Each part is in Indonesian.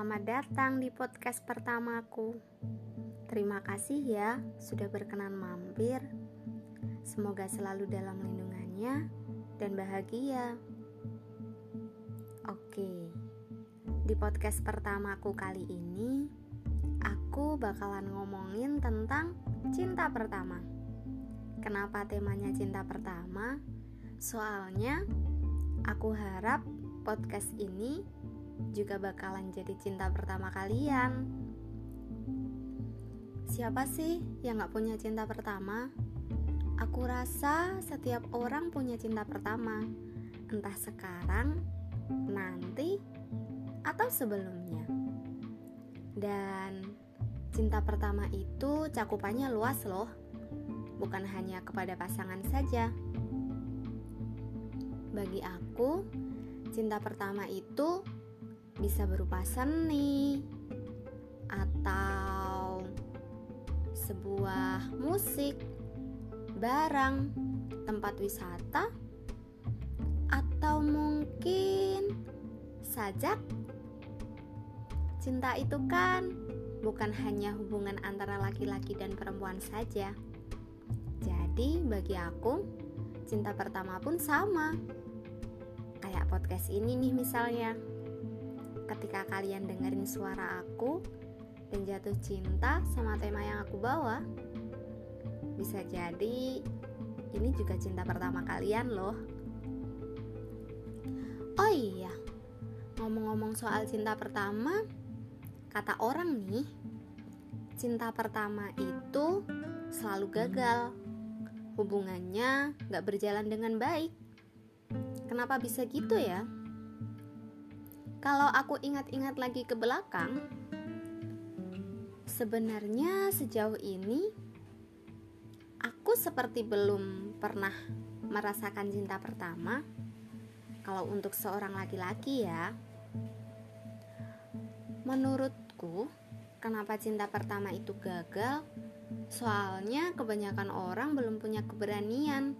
Selamat datang di podcast pertamaku. Terima kasih ya sudah berkenan mampir. Semoga selalu dalam lindungannya dan bahagia. Oke, di podcast pertamaku kali ini, aku bakalan ngomongin tentang cinta pertama. Kenapa temanya cinta pertama? Soalnya aku harap podcast ini juga bakalan jadi cinta pertama kalian. Siapa sih yang gak punya cinta pertama? Aku rasa setiap orang punya cinta pertama, entah sekarang, nanti, atau sebelumnya. Dan cinta pertama itu cakupannya luas loh, bukan hanya kepada pasangan saja. Bagi aku, cinta pertama itu bisa berupa seni atau sebuah musik, barang, tempat wisata, atau mungkin sajak. Cinta itu kan bukan hanya hubungan antara laki-laki dan perempuan saja. Jadi, bagi aku, cinta pertama pun sama kayak podcast ini nih misalnya. Ketika kalian dengerin suara aku dan jatuh cinta sama tema yang aku bawa, bisa jadi ini juga cinta pertama kalian loh. Oh iya, ngomong-ngomong soal cinta pertama, kata orang nih, cinta pertama itu selalu gagal. Hubungannya gak berjalan dengan baik Kenapa bisa gitu ya? Kalau aku ingat-ingat lagi ke belakang, sebenarnya sejauh ini aku seperti belum pernah merasakan cinta pertama. Kalau untuk seorang laki-laki ya, menurutku kenapa cinta pertama itu gagal? Soalnya kebanyakan orang belum punya keberanian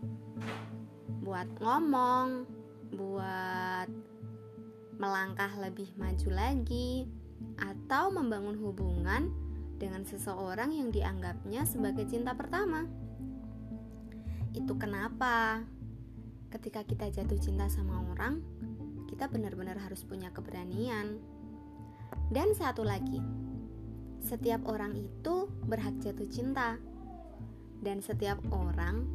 buat ngomong, buat melangkah lebih maju lagi atau membangun hubungan dengan seseorang yang dianggapnya sebagai cinta pertama. Itu kenapa ketika kita jatuh cinta sama orang, kita benar-benar harus punya keberanian. Dan satu lagi, setiap orang itu berhak jatuh cinta. Dan setiap orang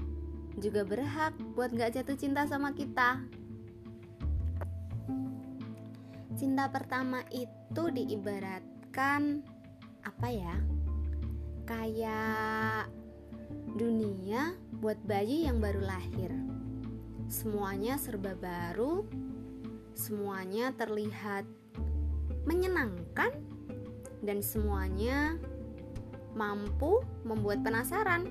juga berhak buat gak jatuh cinta sama kita. Cinta pertama itu diibaratkan apa ya? Kayak dunia buat bayi yang baru lahir. Semuanya serba baru, semuanya terlihat menyenangkan dan semuanya mampu membuat penasaran.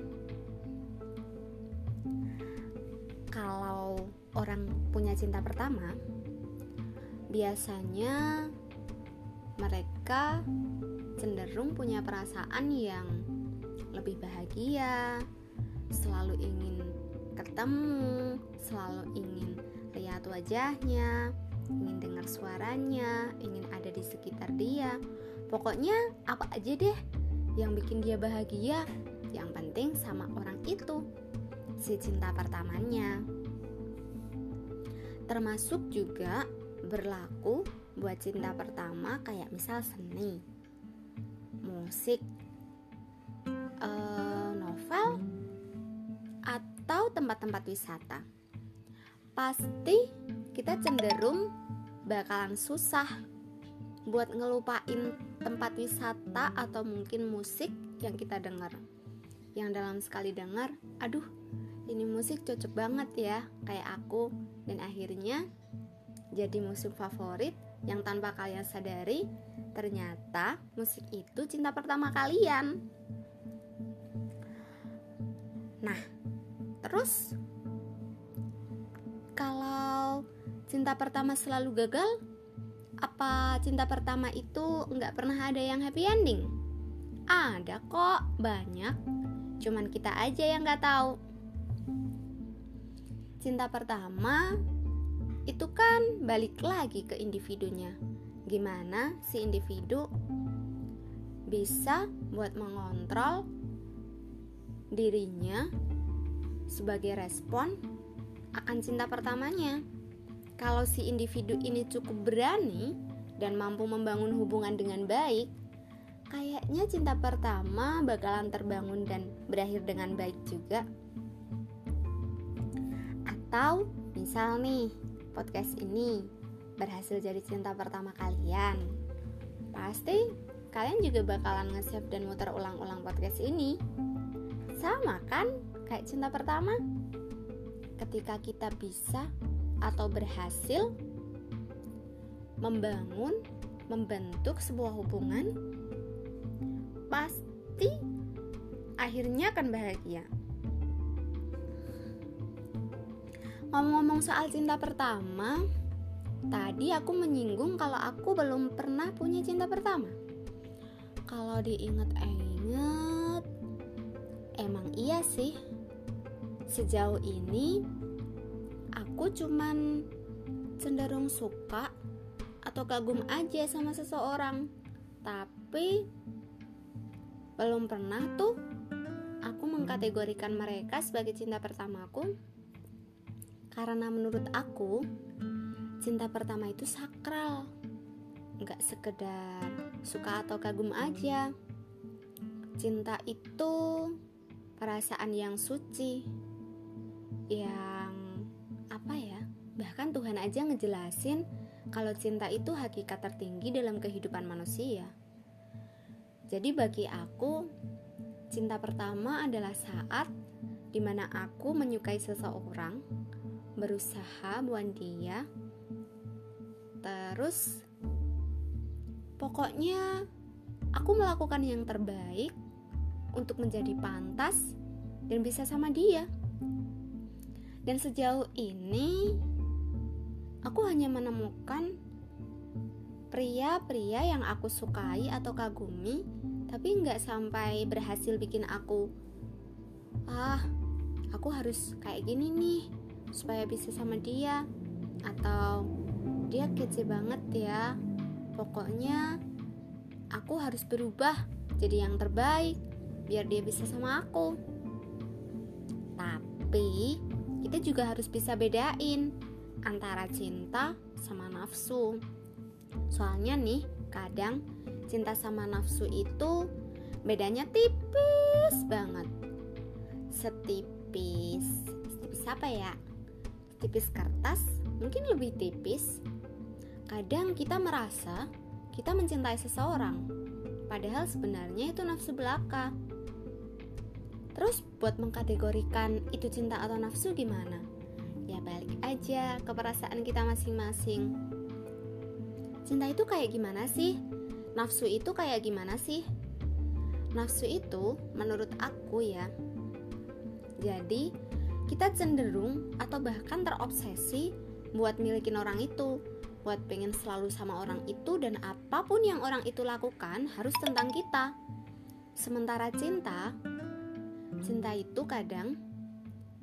Kalau orang punya cinta pertama, biasanya mereka cenderung punya perasaan yang lebih bahagia, selalu ingin ketemu, selalu ingin lihat wajahnya, ingin dengar suaranya, ingin ada di sekitar dia. Pokoknya apa aja deh yang bikin dia bahagia, yang penting sama orang itu, si cinta pertamanya. Termasuk juga berlaku buat cinta pertama kayak misal seni, musik, uh, novel, atau tempat-tempat wisata. Pasti kita cenderung bakalan susah buat ngelupain tempat wisata atau mungkin musik yang kita dengar. Yang dalam sekali dengar, aduh, ini musik cocok banget ya, kayak aku, dan akhirnya jadi musik favorit yang tanpa kalian sadari ternyata musik itu cinta pertama kalian. Nah, terus kalau cinta pertama selalu gagal, apa cinta pertama itu nggak pernah ada yang happy ending? Ada kok, banyak. Cuman kita aja yang nggak tahu. Cinta pertama itu kan balik lagi ke individunya gimana si individu bisa buat mengontrol dirinya sebagai respon akan cinta pertamanya. Kalau si individu ini cukup berani dan mampu membangun hubungan dengan baik, kayaknya cinta pertama bakalan terbangun dan berakhir dengan baik juga. Atau misal nih, podcast ini berhasil jadi cinta pertama kalian. Pasti kalian juga bakalan nge-save dan muter ulang-ulang podcast ini. Sama kan kayak cinta pertama? Ketika kita bisa atau berhasil membangun, membentuk sebuah hubungan, pasti akhirnya akan bahagia. Ngomong-ngomong soal cinta pertama, tadi aku menyinggung kalau aku belum pernah punya cinta pertama. Kalau diinget-inget, emang iya sih. Sejauh ini, aku cuman cenderung suka atau kagum aja sama seseorang, tapi belum pernah tuh aku mengkategorikan mereka sebagai cinta pertamaku karena menurut aku, cinta pertama itu sakral. Nggak sekedar suka atau kagum aja. Cinta itu perasaan yang suci. Yang apa ya? Bahkan Tuhan aja ngejelasin kalau cinta itu hakikat tertinggi dalam kehidupan manusia. Jadi bagi aku, cinta pertama adalah saat di mana aku menyukai seseorang berusaha buat dia. Terus pokoknya aku melakukan yang terbaik untuk menjadi pantas dan bisa sama dia. Dan sejauh ini aku hanya menemukan pria-pria yang aku sukai atau kagumi tapi nggak sampai berhasil bikin aku ah aku harus kayak gini nih supaya bisa sama dia. Atau dia kece banget ya. Pokoknya aku harus berubah jadi yang terbaik biar dia bisa sama aku. Tapi kita juga harus bisa bedain antara cinta sama nafsu. Soalnya nih kadang cinta sama nafsu itu bedanya tipis banget. Setipis setipis apa ya tipis kertas mungkin lebih tipis. Kadang kita merasa kita mencintai seseorang, padahal sebenarnya itu nafsu belaka. Terus buat mengkategorikan itu cinta atau nafsu gimana? Ya balik aja ke perasaan kita masing-masing. Cinta itu kayak gimana sih? Nafsu itu kayak gimana sih? Nafsu itu menurut aku ya. Jadi kita cenderung atau bahkan terobsesi buat milikin orang itu, buat pengen selalu sama orang itu dan apa pun yang orang itu lakukan harus tentang kita. Sementara cinta, cinta itu kadang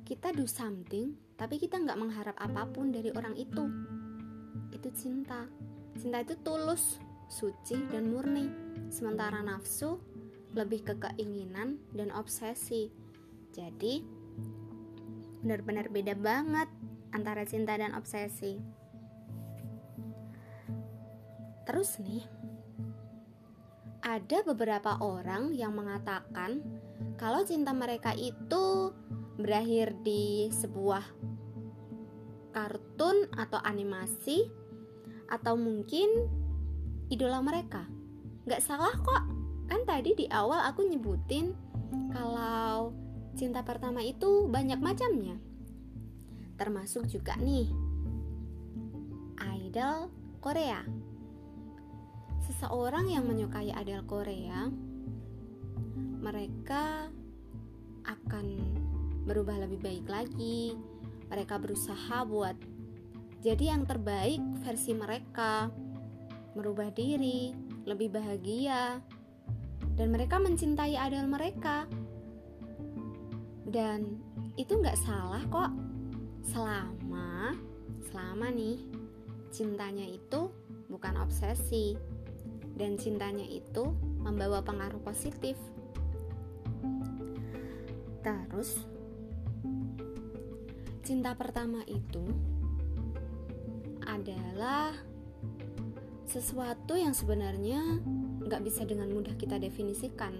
kita do something tapi kita nggak mengharap apa pun dari orang itu. Itu cinta. Cinta itu tulus, suci dan murni. Sementara nafsu lebih ke keinginan dan obsesi. Jadi, benar-benar beda banget antara cinta dan obsesi. Terus nih, ada beberapa orang yang mengatakan kalau cinta mereka itu berakhir di sebuah kartun atau animasi atau mungkin idola mereka. Gak salah kok, kan tadi di awal aku nyebutin kalau cinta pertama itu banyak macamnya. Termasuk juga nih idol Korea. Seseorang yang menyukai idol Korea, mereka akan berubah lebih baik lagi. Mereka berusaha buat jadi yang terbaik versi mereka, merubah diri, lebih bahagia, dan mereka mencintai idol mereka dan itu nggak salah kok selama selama nih cintanya itu bukan obsesi. Dan cintanya itu membawa pengaruh positif. Terus, cinta pertama itu adalah sesuatu yang sebenarnya nggak bisa dengan mudah kita definisikan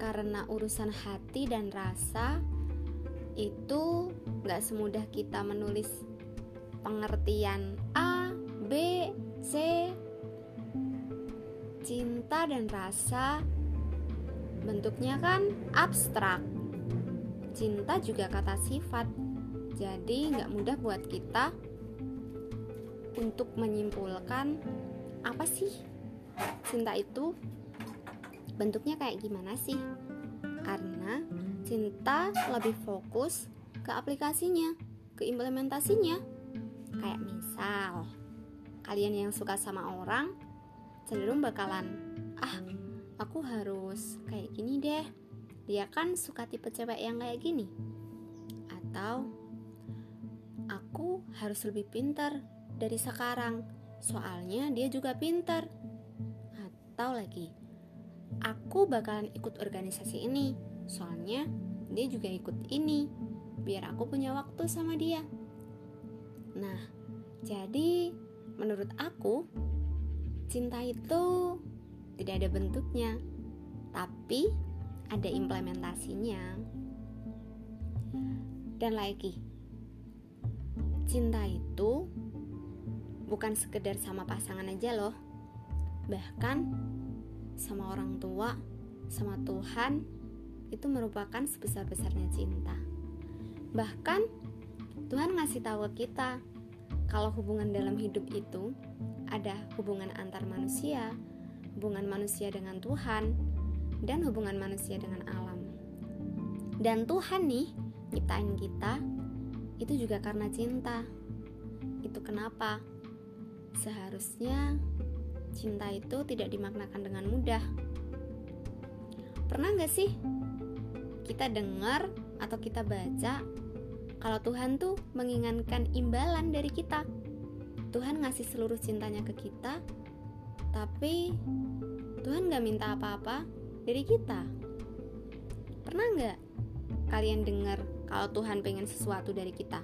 karena urusan hati dan rasa itu nggak semudah kita menulis pengertian A, B, C. Cinta dan rasa bentuknya kan abstrak. Cinta juga kata sifat jadi nggak mudah buat kita untuk menyimpulkan apa sih cinta itu bentuknya kayak gimana sih? Karena cinta lebih fokus ke aplikasinya ke implementasinya. Kayak misal kalian yang suka sama orang cenderung bakalan ah aku harus kayak gini deh. Dia kan suka tipe cewek yang kayak gini. Atau aku harus lebih pintar dari sekarang soalnya dia juga pintar. Atau lagi aku bakalan ikut organisasi ini. Soalnya dia juga ikut ini biar aku punya waktu sama dia. Nah jadi menurut aku cinta itu tidak ada bentuknya tapi ada implementasinya. Dan lagi cinta itu bukan sekedar sama pasangan aja loh. Bahkan sama orang tua sama Tuhan itu merupakan sebesar-besarnya cinta bahkan Tuhan ngasih tahu kita kalau hubungan dalam hidup itu ada hubungan antar manusia, hubungan manusia dengan Tuhan, dan hubungan manusia dengan alam. Dan Tuhan nih nyiptain kita itu juga karena cinta. Itu kenapa seharusnya cinta itu tidak dimaknakan dengan mudah. Pernah gak sih kita dengar atau kita baca kalau Tuhan tuh menginginkan imbalan dari kita? Tuhan ngasih seluruh cintanya ke kita, tapi Tuhan gak minta apa-apa dari kita. Pernah nggak kalian dengar kalau Tuhan pengen sesuatu dari kita?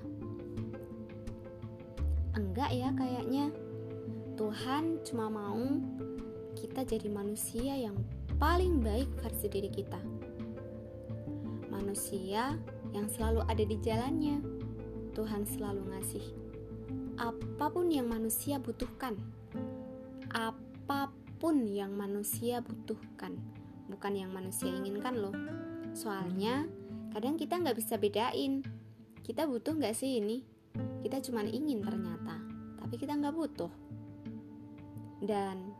Enggak ya kayaknya. Tuhan cuma mau kita jadi manusia yang paling baik versi diri kita. Manusia yang selalu ada di jalannya. Tuhan selalu ngasih apa pun yang manusia butuhkan. Apa pun yang manusia butuhkan, bukan yang manusia inginkan loh. Soalnya kadang kita nggak bisa bedain. Kita butuh nggak sih ini? Kita cuma ingin ternyata, tapi kita nggak butuh. Dan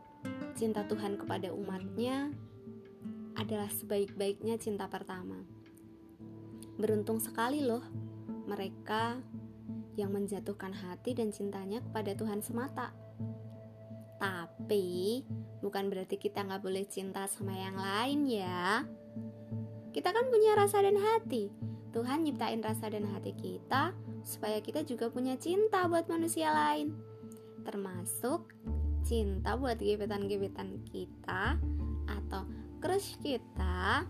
cinta Tuhan kepada umatnya adalah sebaik-baiknya cinta pertama. Beruntung sekali loh mereka yang menjatuhkan hati dan cintanya kepada Tuhan semata. Tapi bukan berarti kita nggak boleh cinta sama yang lain ya. Kita kan punya rasa dan hati. Tuhan nyiptain rasa dan hati kita supaya kita juga punya cinta buat manusia lain. Termasuk cinta buat gebetan-gebetan kita atau crush kita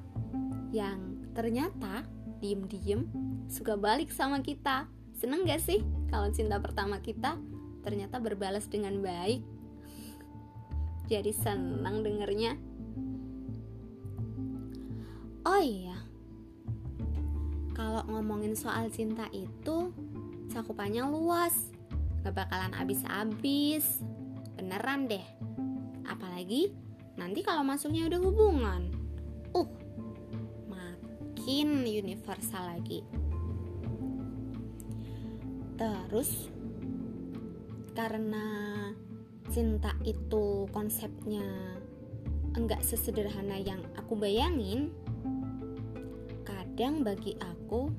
yang ternyata diem-diem suka balik sama kita Seneng gak sih kalau cinta pertama kita ternyata berbalas dengan baik? Jadi senang dengernya. Oh iya, kalau ngomongin soal cinta itu cakupannya luas, gak bakalan abis-abis. Beneran deh. Apalagi nanti kalau masuknya udah hubungan. Uh, makin universal lagi. Terus karena cinta itu konsepnya enggak sesederhana yang aku bayangin, kadang bagi aku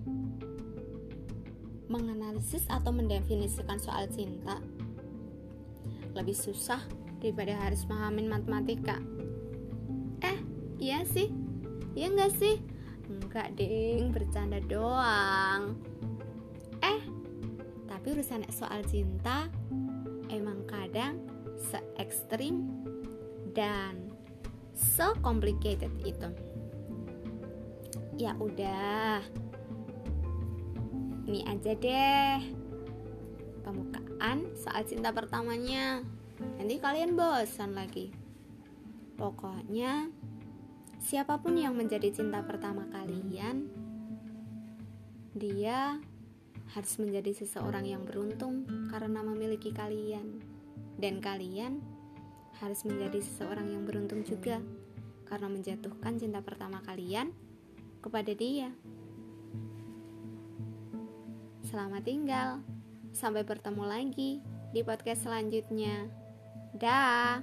menganalisis atau mendefinisikan soal cinta lebih susah daripada harus memahami matematika. Eh, iya sih? Iya enggak sih? Enggak, ding, bercanda doang. Eh, tapi urusan soal cinta emang kadang se-ekstrim dan so complicated itu. Ya udah. Ini aja deh. Pembukaan soal cinta pertamanya. Nanti kalian bosan lagi. Pokoknya siapa pun yang menjadi cinta pertama kalian, dia harus menjadi seseorang yang beruntung karena memiliki kalian, dan kalian harus menjadi seseorang yang beruntung juga karena menjatuhkan cinta pertama kalian kepada dia. Selamat tinggal, sampai bertemu lagi di podcast selanjutnya. Dah.